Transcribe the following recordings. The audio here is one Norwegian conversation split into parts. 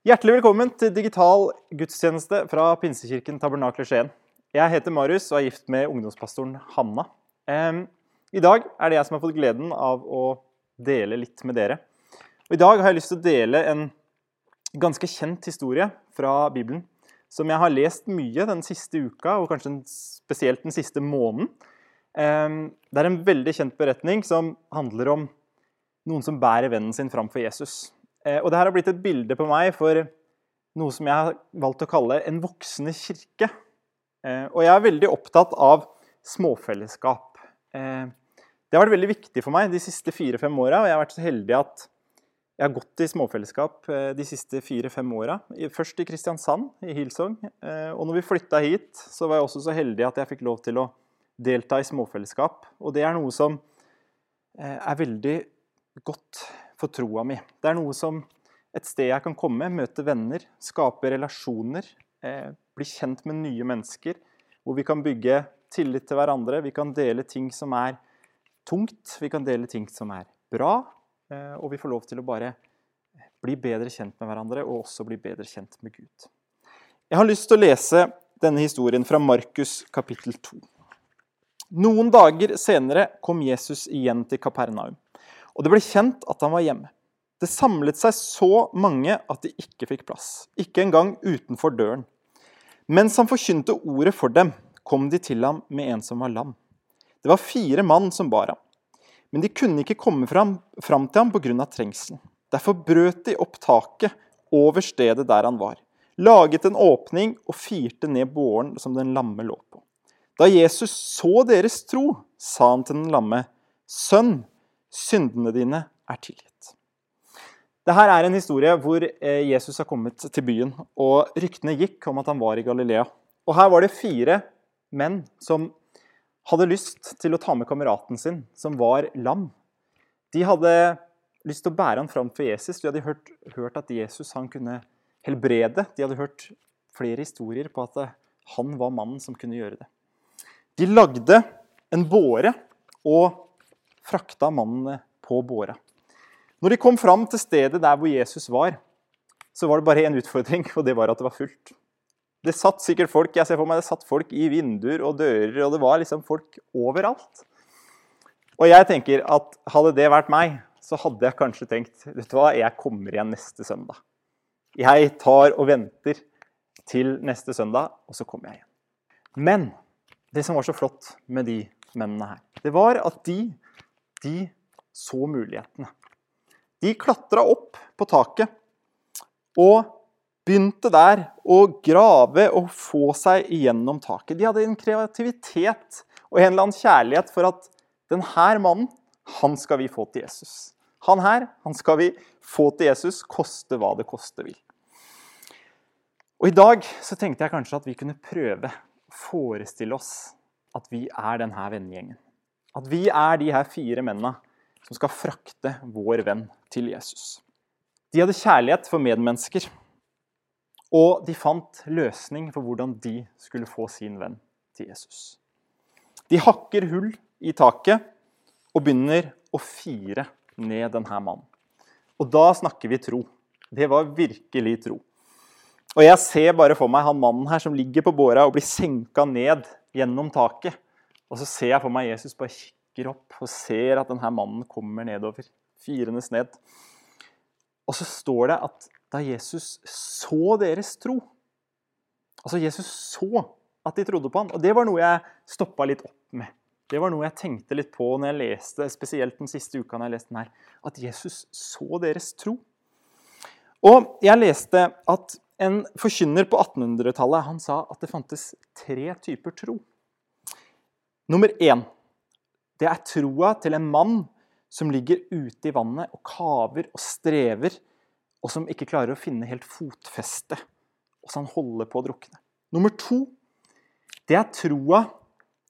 Hjertelig velkommen til digital gudstjeneste fra Pinsekirken Tabernakel Skien. Jeg heter Marius og er gift med ungdomspastoren Hanna. I dag er det jeg som har fått gleden av å dele litt med dere. Og I dag har jeg lyst til å dele en ganske kjent historie fra Bibelen, som jeg har lest mye den siste uka, og kanskje spesielt den siste måneden. Det er en veldig kjent beretning som handler om noen som bærer vennen sin framfor Jesus. Eh, Og det her har blitt et bilde på meg for noe som jeg har valgt å kalle en voksende kirke. Eh, Og jeg er veldig opptatt av småfellesskap. Eh, Det har vært veldig viktig for meg de siste fire-fem åra, og jeg har vært så heldig at jeg har gått i småfellesskap de siste fire-fem åra. Først i Kristiansand, i Hillsong. eh, Og når vi flytta hit, så var jeg også så heldig at jeg fikk lov til å delta i småfellesskap. Og det er noe som er veldig godt for troa mi. Det er noe som et sted jeg kan komme, møte venner, skape relasjoner, eh, bli kjent med nye mennesker, hvor vi kan bygge tillit til hverandre, vi kan dele ting som er tungt, vi kan dele ting som er bra, eh, og vi får lov til å bare bli bedre kjent med hverandre, og også bli bedre kjent med Gud. Jeg har lyst til å lese denne historien fra Markus kapittel 2. Noen dager senere kom Jesus igjen til Kapernaum, og det ble kjent at han var hjemme. Det samlet seg så mange at de ikke fikk plass, ikke engang utenfor døren. Mens han forkynte ordet for dem, kom de til ham med en som var lam. Det var fire mann som bar ham, men de kunne ikke komme fram, til ham pga. trengselen. Derfor brøt de opp taket over stedet der han var, laget en åpning og firte ned båren som den lamme lå på. Da Jesus så deres tro, sa han til den lamme, Sønn, syndene dine er tilgitt. Dette er en historie hvor eh, Jesus har kommet til byen, og ryktene gikk om at han var i Galilea. Og Her var det fire menn som hadde lyst til å ta med kameraten sin, som var lam. De hadde lyst til å bære han fram for Jesus. De hadde hørt, hørt at Jesus kunne helbrede. De hadde hørt flere historier på at eh, han var mannen som kunne gjøre det. De lagde en båre og frakta mannen på båra. Når de kom fram til stedet der hvor Jesus var, så var det bare én utfordring, og det var at det var fullt. Det satt sikkert folk jeg ser for meg, det satt folk i vinduer og dører, og det var liksom folk overalt. Og jeg tenker at hadde det vært meg, så hadde jeg kanskje tenkt vet du hva, jeg kommer igjen neste søndag. Jeg tar og venter til neste søndag, og så kommer jeg igjen. Men det som var så flott med de mennene her, det var at de, de så mulighetene. De klatra opp på taket og begynte der å grave og få seg igjennom taket. De hadde en kreativitet og en eller annen kjærlighet for at denne mannen, han skal vi få til Jesus. Han her, han skal vi få til Jesus, koste hva det koste vil. Og I dag så tenkte jeg kanskje at vi kunne prøve å forestille oss at vi er denne vennegjengen. At vi er de her fire mennene som skal frakte vår venn til Jesus. De hadde kjærlighet for medmennesker, og de fant løsning for hvordan de skulle få sin venn til Jesus. De hakker hull i taket og begynner å fire ned denne mannen. Og da snakker vi tro. Det var virkelig tro. Og jeg ser bare for meg han mannen her som ligger på båra og blir senka ned gjennom taket. Og så ser jeg for meg Jesus bare kikker opp og ser at denne mannen kommer nedover, firende ned. Og så står det at da Jesus så deres tro Altså, Jesus så at de trodde på han, og det var noe jeg stoppa litt opp med. Det var noe jeg tenkte litt på når jeg leste, spesielt den siste uka når jeg leste den her. At Jesus så deres tro. Og jeg leste at en forkynner på 1800-tallet han sa at det fantes tre typer tro. Nummer én det er troa til en mann som ligger ute i vannet og kaver og strever, og som ikke klarer å finne helt fotfeste, og så han holder på å drukne. Nummer to det er troa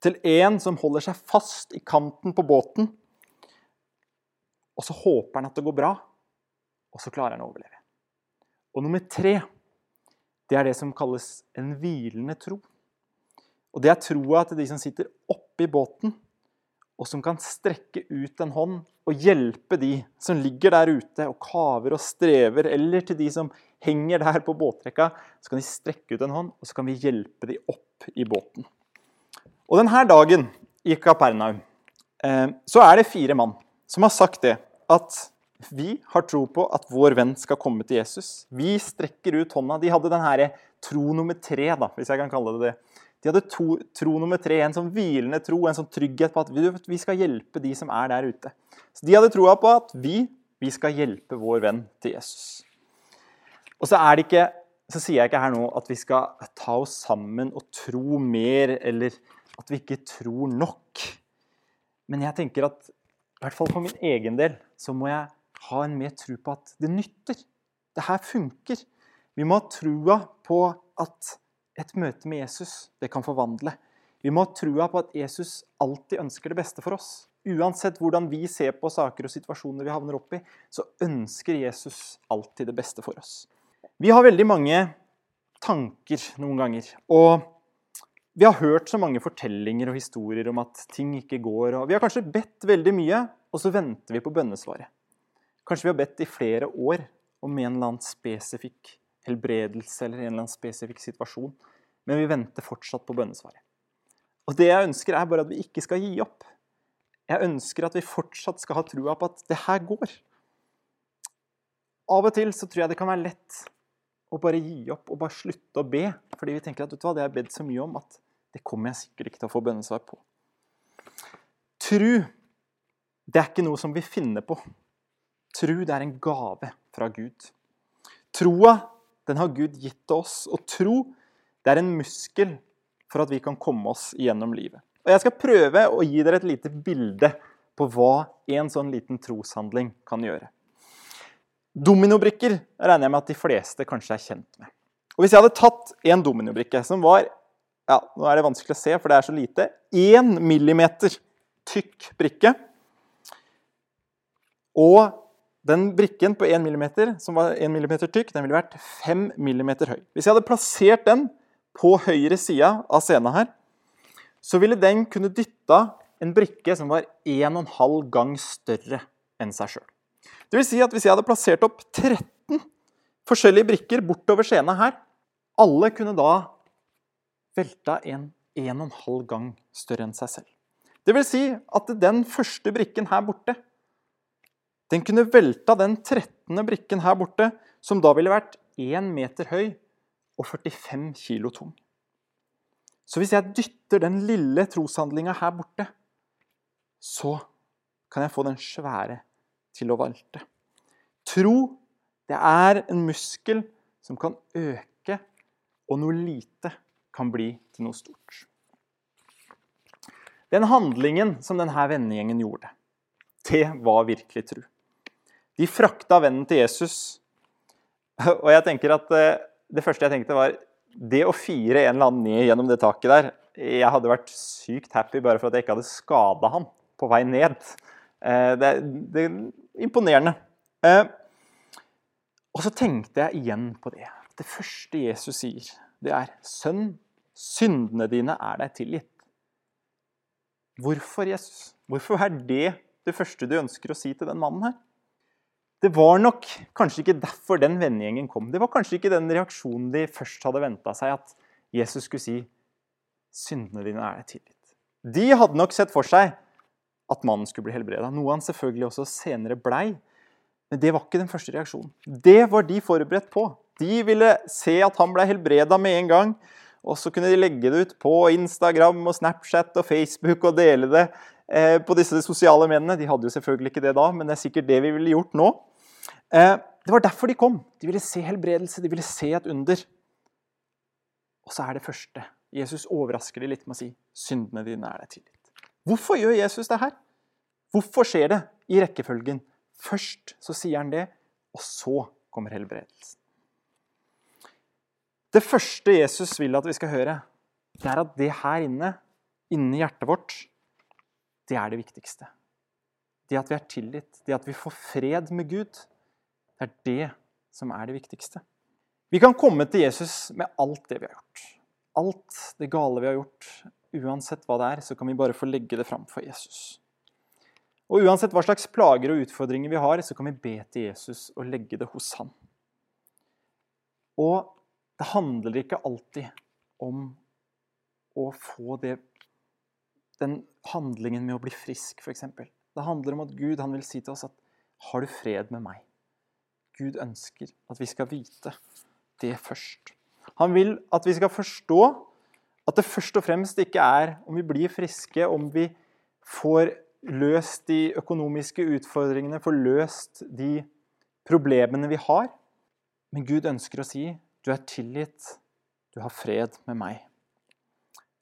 til en som holder seg fast i kanten på båten, og så håper han at det går bra, og så klarer han å overleve. Og nummer tre det er det som kalles en hvilende tro. Og Det er troa til de som sitter oppi båten og som kan strekke ut en hånd og hjelpe de som ligger der ute og kaver og strever, eller til de som henger der på båtrekka, så kan de strekke ut en hånd, og så kan vi hjelpe de opp i båten. Og denne dagen i Kapernaum eh, så er det fire mann som har sagt det, at vi har tro på at vår venn skal komme til Jesus. Vi strekker ut hånda. De hadde denne tro nummer tre, da, hvis jeg kan kalle det det. De hadde to, tro nummer tre, en sånn hvilende tro, en sånn trygghet på at vi, skal hjelpe de som er der ute. Så De hadde troa på at vi, vi skal hjelpe vår venn til Jesus. Og så, er det ikke, så sier jeg ikke her nå at vi skal ta oss sammen og tro mer, eller at vi ikke tror nok. Men jeg tenker at i hvert fall for min egen del så må jeg ha en mer tro på at det nytter. Det her funker. Vi må ha trua på at et møte med Jesus, det kan forvandle. Vi må ha trua på at Jesus alltid ønsker det beste for oss. Uansett hvordan vi ser på saker og situasjoner vi havner opp i, så ønsker Jesus alltid det beste for oss. Vi har veldig mange tanker noen ganger. Og vi har hørt så mange fortellinger og historier om at ting ikke går. og Vi har kanskje bedt veldig mye, og så venter vi på bønnesvaret. Kanskje vi har bedt i flere år om en eller annen spesifikk helbredelse eller en eller annen spesifikk situasjon, men vi venter fortsatt på bønnesvaret. Og Det jeg ønsker, er bare at vi ikke skal gi opp. Jeg ønsker at vi fortsatt skal ha trua på at det her går. Av og til så tror jeg det kan være lett å bare gi opp og bare slutte å be, fordi vi tenker at vet du hva, det har jeg bedt så mye om at det kommer jeg sikkert ikke til å få bønnesvar på. Tru, det er ikke noe som vi finner på. Tru, det er en gave fra Gud. Troa, den har Gud gitt oss. Og tro, det er en muskel for at vi kan komme oss gjennom livet. Og Jeg skal prøve å gi dere et lite bilde på hva en sånn liten troshandling kan gjøre. Dominobrikker regner jeg med at de fleste kanskje er kjent med. Og Hvis jeg hadde tatt en dominobrikke som var ja, nå er det vanskelig å se, for det er så lite. Én millimeter tykk brikke. Og den brikken på 1 mm, som var 1 mm tykk, den ville vært 5 mm høy. Hvis jeg hadde plassert den på høyre side av scenen her, så ville den kunne dytta en brikke som var 1,5 gang større enn seg sjøl. Det vil si at hvis jeg hadde plassert opp 13 forskjellige brikker bortover scenen her, alle kunne da velta en 1,5 gang større enn seg selv. Det vil si at den første brikken her borte, den kunne velta den 13. brikken her borte, som da ville vært 1 meter høy og 45 kilo tung. Så hvis jeg dytter den lille troshandlinga her borte, så kan jeg få den svære til å valte. Tro, det er en muskel som kan øke, og noe lite kan bli til noe stort. Den handlingen som denne vennegjengen gjorde, det var virkelig tro. De frakta vennen til Jesus. Og jeg tenker at eh, Det første jeg tenkte, var det å fire en eller annen ned gjennom det taket der Jeg hadde vært sykt happy bare for at jeg ikke hadde skada han på vei ned. Eh, det, det er imponerende. Eh, og så tenkte jeg igjen på det. Det første Jesus sier, det er 'Sønn, syndene dine er deg tilgitt'. Hvorfor, Jesus? Hvorfor er det det første du ønsker å si til den mannen her? Det var nok kanskje ikke derfor den vennegjengen kom. Det var kanskje ikke den reaksjonen de først hadde venta seg, at Jesus skulle si 'Syndene dine er deg tilgitt'. De hadde nok sett for seg at mannen skulle bli helbreda, noe han selvfølgelig også senere blei. Men det var ikke den første reaksjonen. Det var de forberedt på. De ville se at han ble helbreda med en gang. Og så kunne de legge det ut på Instagram og Snapchat og Facebook og dele det eh, på disse sosiale mediene. De hadde jo selvfølgelig ikke det da, men det er sikkert det vi ville gjort nå. Eh, det var derfor de kom. De ville se helbredelse, de ville se et under. Og så er det første. Jesus overrasker de litt med å si 'syndene dine er deg tilgitt'. Hvorfor gjør Jesus det her? Hvorfor skjer det i rekkefølgen? Først så sier han det, og så kommer helbredelsen. Det første Jesus vil at vi skal høre, det er at det her inne, inni hjertet vårt, det er det viktigste. Det at vi er tilgitt, det at vi får fred med Gud, det er det som er det viktigste. Vi kan komme til Jesus med alt det vi har gjort. Alt det gale vi har gjort. Uansett hva det er, så kan vi bare få legge det fram for Jesus. Og uansett hva slags plager og utfordringer vi har, så kan vi be til Jesus og legge det hos han. Og det handler ikke alltid om å få det, den handlingen med å bli frisk, f.eks. Det handler om at Gud vil si til oss at 'Har du fred med meg?' Gud ønsker at vi skal vite det først. Han vil at vi skal forstå at det først og fremst ikke er om vi blir friske, om vi får løst de økonomiske utfordringene, får løst de problemene vi har. Men Gud ønsker å si du er tilgitt, du har fred med meg.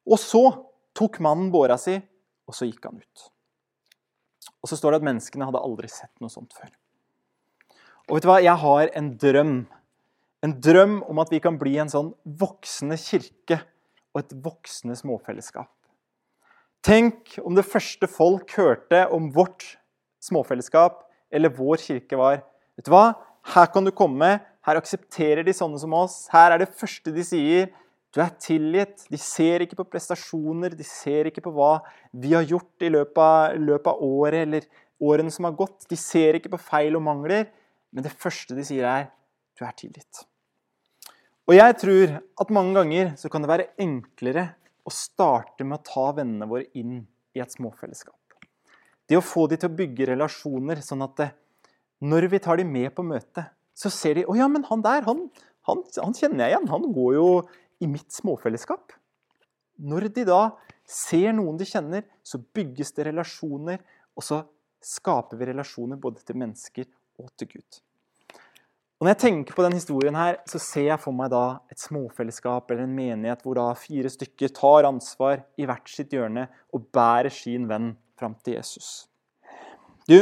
Og så tok mannen båra si, og så gikk han ut. Og så står det at menneskene hadde aldri sett noe sånt før. Og vet du hva? Jeg har en drøm. En drøm om at vi kan bli en sånn voksende kirke og et voksende småfellesskap. Tenk om det første folk hørte om vårt småfellesskap eller vår kirke, var Vet du hva? Her kan du komme. Her aksepterer de sånne som oss. Her er det første de sier. Du er tilgitt. De ser ikke på prestasjoner, de ser ikke på hva vi har gjort i løpet av, løpet av året eller årene som har gått. De ser ikke på feil og mangler, men det første de sier, er 'du er tilgitt'. Og jeg tror at mange ganger så kan det være enklere å starte med å ta vennene våre inn i et småfellesskap. Det å få dem til å bygge relasjoner, sånn at det, når vi tar dem med på møtet, så ser de å ja, men han der, han, han, han kjenner jeg igjen. Han går jo i mitt småfellesskap. Når de da ser noen de kjenner, så bygges det relasjoner, og så skaper vi relasjoner både til mennesker og til Gud. Og Når jeg tenker på den historien her, så ser jeg for meg da et småfellesskap eller en menighet hvor da fire stykker tar ansvar i hvert sitt hjørne og bærer sin venn fram til Jesus. Du,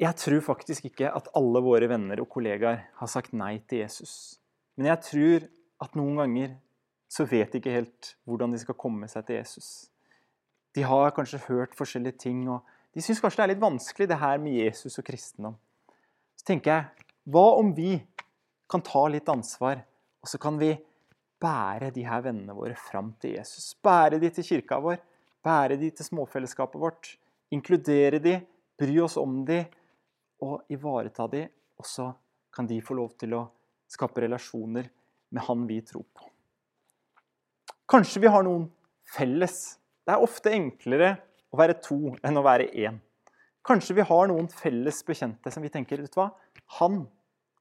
jeg tror faktisk ikke at alle våre venner og kollegaer har sagt nei til Jesus. Men jeg tror at noen ganger så vet de ikke helt hvordan de skal komme seg til Jesus. De har kanskje hørt forskjellige ting, og de syns kanskje det er litt vanskelig, det her med Jesus og kristendom. Så tenker jeg hva om vi kan ta litt ansvar, og så kan vi bære de her vennene våre fram til Jesus? Bære de til kirka vår, bære de til småfellesskapet vårt. Inkludere de, bry oss om de, og ivareta de. Og så kan de få lov til å skape relasjoner med Han vi tror på. Kanskje vi har noen felles. Det er ofte enklere å være to enn å være én. Kanskje vi har noen felles bekjente som vi tenker vet du hva, han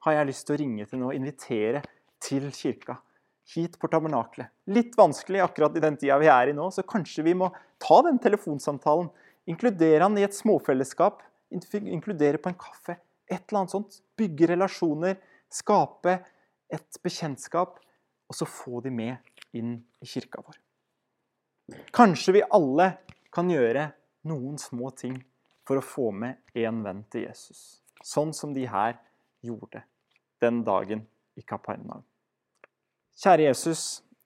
har jeg lyst til å ringe til nå og invitere til kirka. Hit på tabernaklet. Litt vanskelig akkurat i den tida vi er i nå, så kanskje vi må ta den telefonsamtalen. Inkludere han i et småfellesskap. Inkludere på en kaffe. Et eller annet sånt. Bygge relasjoner. Skape et bekjentskap. Og så få de med inn i kirka vår. Kanskje vi alle kan gjøre noen små ting for å få med én venn til Jesus. Sånn som de her gjorde den dagen i Kapernaum. Kjære Jesus,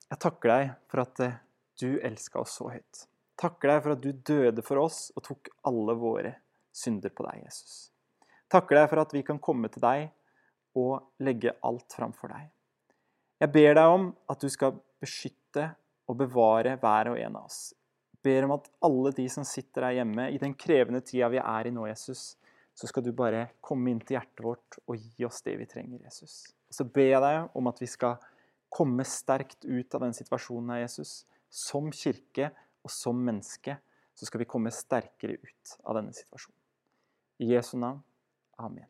jeg takker deg for at eh, du elska oss så høyt. Takker deg for at du døde for oss og tok alle våre synder på deg, Jesus. Takker deg for at vi kan komme til deg og legge alt framfor deg. Jeg ber deg om at du skal beskytte og bevare hver og en av oss. Ber om at alle de som sitter der hjemme i den krevende tida vi er i nå, Jesus, så skal du bare komme inn til hjertet vårt og gi oss det vi trenger, Jesus. Og så ber jeg deg om at vi skal komme sterkt ut av den situasjonen, Jesus. Som kirke og som menneske så skal vi komme sterkere ut av denne situasjonen. I Jesu navn. Amen.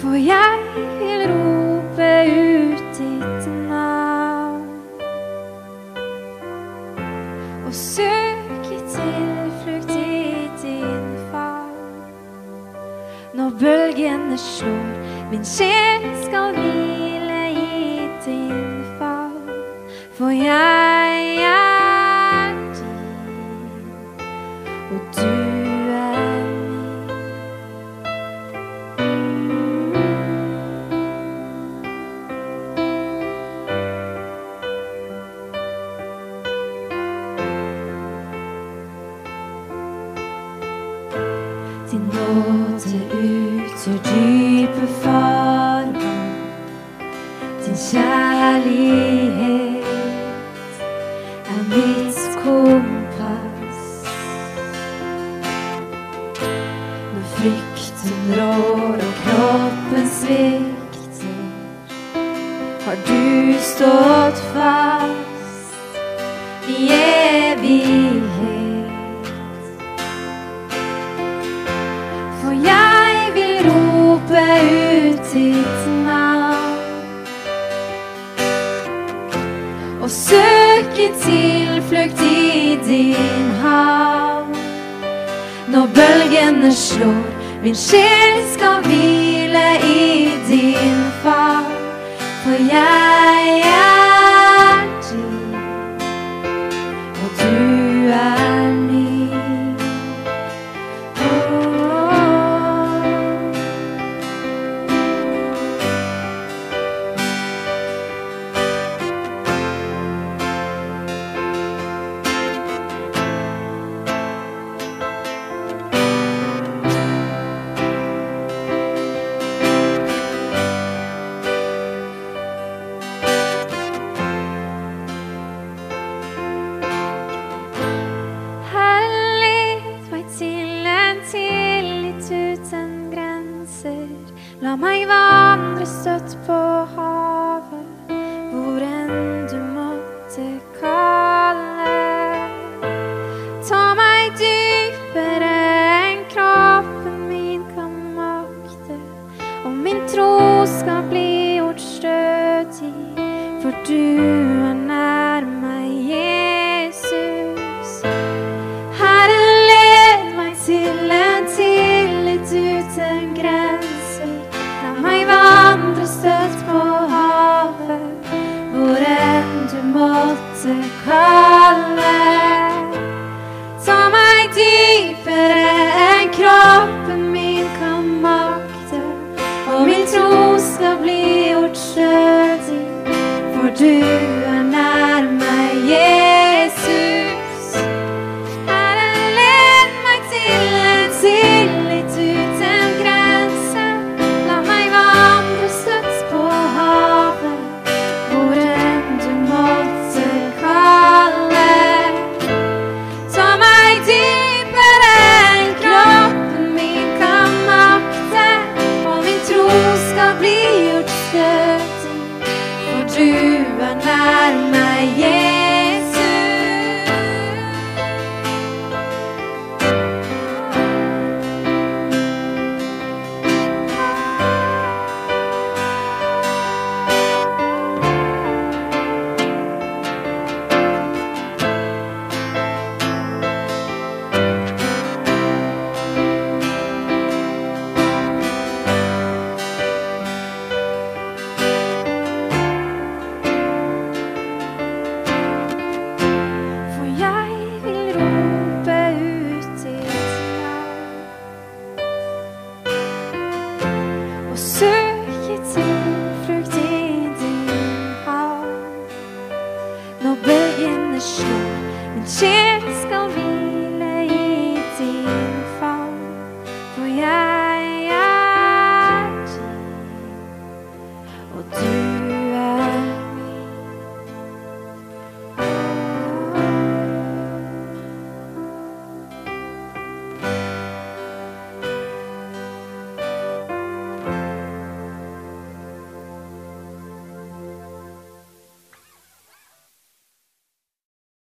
For jeg vil rope ut ditt navn og søke tilflukt i din favn. Når bølgene slår, min sjel skal hvile i din favn. For jeg 最惧不发动，停下来。sitt navn. Og søke tilflukt i din havn. Når bølgene slår, min sjel skal hvile i din favn. For jeg er